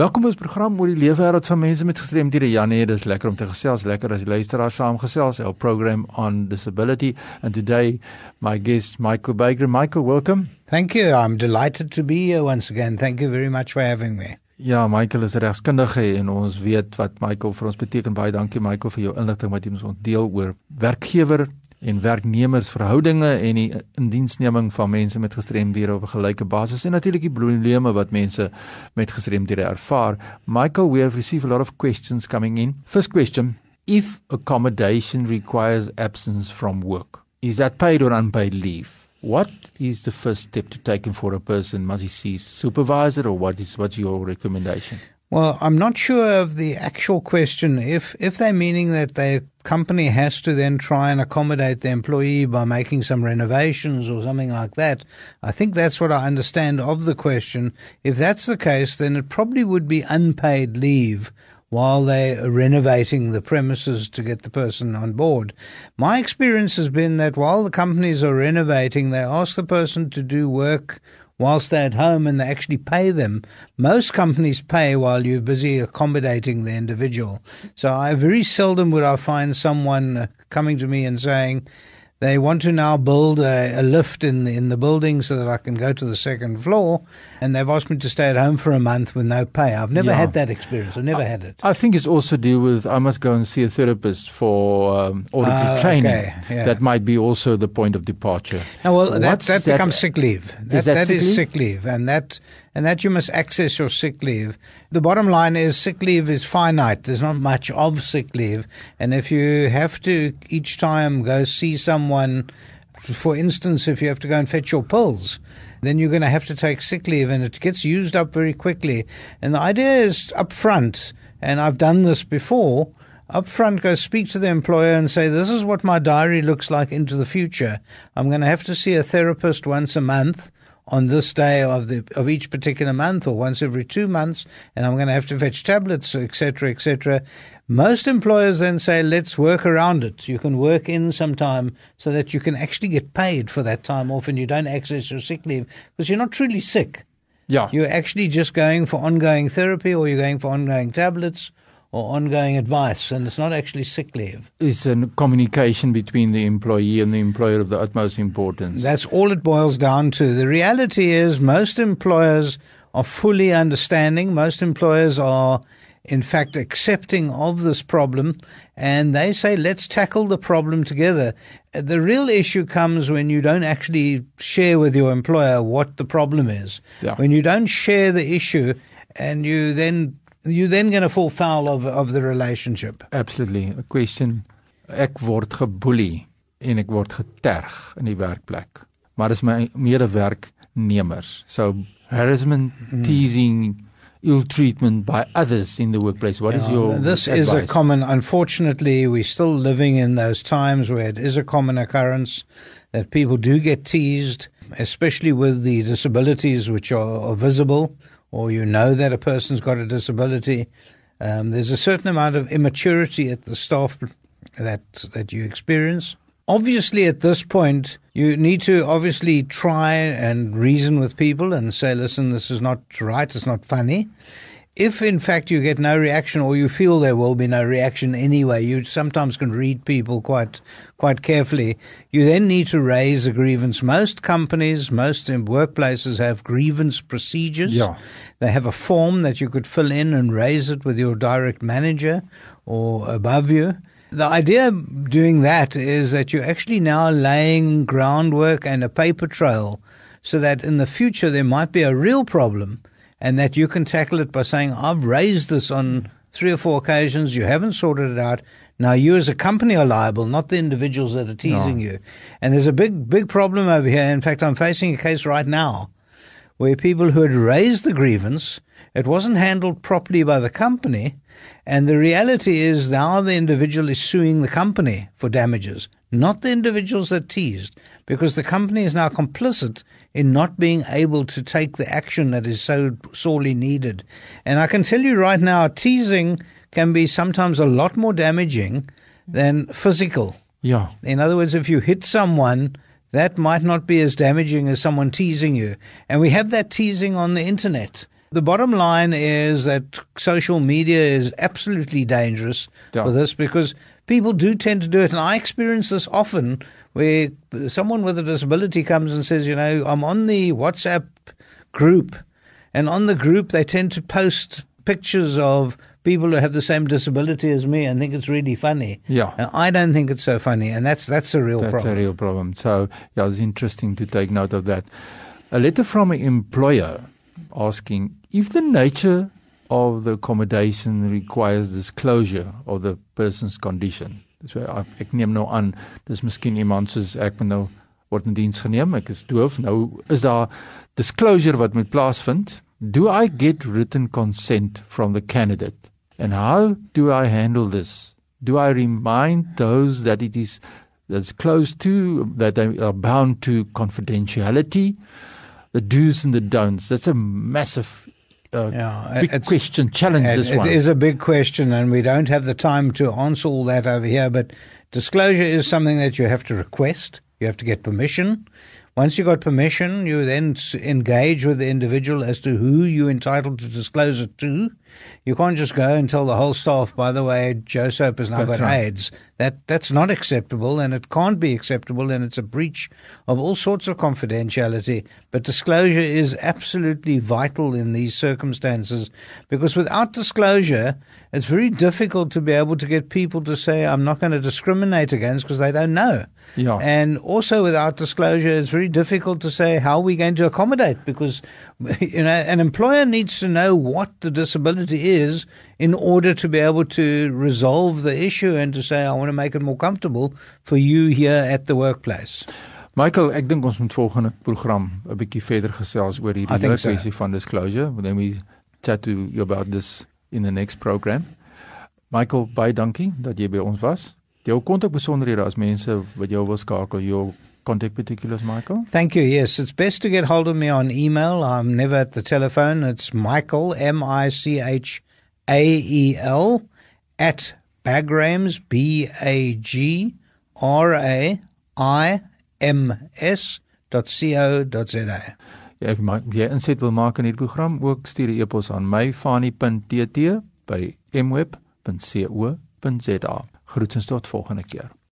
Welkom by ons program oor die leefwêreld van mense met gestremdhede. Janie, dis lekker om te gesels, lekker as die luisteraars saamgesels. Our program on disability and today my guest Michael Baker. Michael, welcome. Thank you. I'm delighted to be here once again. Thank you very much for having me. Ja, Michael is regskundige en ons weet wat Michael vir ons beteken. Baie dankie Michael vir jou inligting wat jy ons ontdeel oor werkgewer en werknemersverhoudinge en die indiensneming van mense met gestremdhede op 'n gelyke basis en natuurlik die probleme wat mense met gestremdhede ervaar. Michael, we have received a lot of questions coming in. First question: If accommodation requires absence from work, is that paid or unpaid leave? What is the first step to take for a person? Must he see supervisor or what is what's your recommendation? Well, I'm not sure of the actual question. If if they're meaning that the company has to then try and accommodate the employee by making some renovations or something like that, I think that's what I understand of the question. If that's the case, then it probably would be unpaid leave while they're renovating the premises to get the person on board. My experience has been that while the companies are renovating, they ask the person to do work whilst they're at home and they actually pay them. Most companies pay while you're busy accommodating the individual. So I very seldom would I find someone uh, coming to me and saying, they want to now build a, a, lift in in the building so that I can go to the second floor, and they've asked me to stay at home for a month with no pay. I've never yeah. had that experience. I've never I, had it. I think it's also deal with I must go and see a therapist for um, auditory uh, training. Okay. Yeah. That might be also the point of departure. No, well, that, that, that becomes sick leave. That, is that, that sick, is leave? sick leave, and that and that you must access your sick leave. The bottom line is sick leave is finite. There's not much of sick leave. And if you have to each time go see someone, for instance, if you have to go and fetch your pills, then you're going to have to take sick leave and it gets used up very quickly. And the idea is up front, and I've done this before, up front go speak to the employer and say, This is what my diary looks like into the future. I'm going to have to see a therapist once a month on this day of the of each particular month or once every two months, and I'm going to have to fetch tablets, etc., etc. Most employers then say, let's work around it. You can work in some time so that you can actually get paid for that time off and you don't access your sick leave because you're not truly sick. Yeah. You're actually just going for ongoing therapy or you're going for ongoing tablets or ongoing advice, and it's not actually sick leave. It's a communication between the employee and the employer of the utmost importance. That's all it boils down to. The reality is, most employers are fully understanding, most employers are, in fact, accepting of this problem, and they say, let's tackle the problem together. The real issue comes when you don't actually share with your employer what the problem is. Yeah. When you don't share the issue and you then you're then going to fall foul of of the relationship. Absolutely. A question ek word geboelie en ek word geterg in die werkplek. Maar dis my medewerknemers. So harassment, mm. teasing, ill treatment by others in the workplace. What yeah, is your This advice? is a common unfortunately we're still living in those times where it is a common occurrence that people do get teased, especially with the disabilities which are, are visible or you know that a person's got a disability. Um, there's a certain amount of immaturity at the staff that that you experience. Obviously, at this point, you need to obviously try and reason with people and say, "Listen, this is not right. It's not funny." If in fact you get no reaction or you feel there will be no reaction anyway, you sometimes can read people quite quite carefully. You then need to raise a grievance. Most companies, most workplaces have grievance procedures. Yeah. They have a form that you could fill in and raise it with your direct manager or above you. The idea of doing that is that you're actually now laying groundwork and a paper trail so that in the future there might be a real problem and that you can tackle it by saying, I've raised this on three or four occasions, you haven't sorted it out. Now you as a company are liable, not the individuals that are teasing no. you. And there's a big, big problem over here. In fact, I'm facing a case right now where people who had raised the grievance, it wasn't handled properly by the company. And the reality is now the individual is suing the company for damages, not the individuals that teased, because the company is now complicit in not being able to take the action that is so sorely needed. And I can tell you right now, teasing can be sometimes a lot more damaging than physical. Yeah. In other words, if you hit someone, that might not be as damaging as someone teasing you. And we have that teasing on the internet. The bottom line is that social media is absolutely dangerous Yeah. for this because people do tend to do it. And I experience this often where someone with a disability comes and says, you know, I'm on the WhatsApp group. And on the group, they tend to post pictures of people who have the same disability as me and think it's really funny. Yeah. And I don't think it's so funny. And that's, that's a real That's problem. a real problem. So, yeah, it's interesting to take note of that. A letter from an employer asking if the nature of the accommodation requires disclosure of the person's condition. So ek, ek neem nou aan dis miskien iemand soos ek moet nou word in diens geneem, ek is doof. Nou is daar disclosure wat moet plaasvind. Do I get written consent from the candidate? And how do I handle this? Do I remind those that it is that's close to that they are bound to confidentiality? The do's and the don'ts. That's a massive uh, Yeah, big question challenge It- this one. It is a big question, and we don't have the time to answer all that over here. But disclosure is something that you have to request. You have to get permission. Once you got permission, you then engage with the individual as to who you're entitled to disclose it to. You can't just go and tell the whole staff, by the way, Joe Soap has now That's got right. AIDS. That that's not acceptable, and it can't be acceptable, and it's a breach of all sorts of confidentiality. But disclosure is absolutely vital in these circumstances because without disclosure, it's very difficult to be able to get people to say, "I'm not going to discriminate against," because they don't know. Yeah. And also, without disclosure, it's very difficult to say how are we're going to accommodate because, you know, an employer needs to know what the disability is in order to be able to resolve the issue and to say, I want to make it more comfortable for you here at the workplace. Michael, ek dink ons moet volgende program 'n bietjie verder gesels oor hierdie hele so. kwessie van disclosure. Then we chat to you about this in the next program. Michael, baie dankie dat jy by ons was. Jou kontak besonderhede as mense wat jou wil skakel, jou contact particulars Michael. Thank you. Yes, it's best to get hold of me on email. I'm never at the telephone. It's Michael, M I C H A E L, at Bagrams, B A G R A I M S dot co dot za. Ja, ek maak jy inset wil maak in hierdie program, ook stuur 'n e-pos aan myfani.tt by mweb.co.za. Groetens tot volgende keer.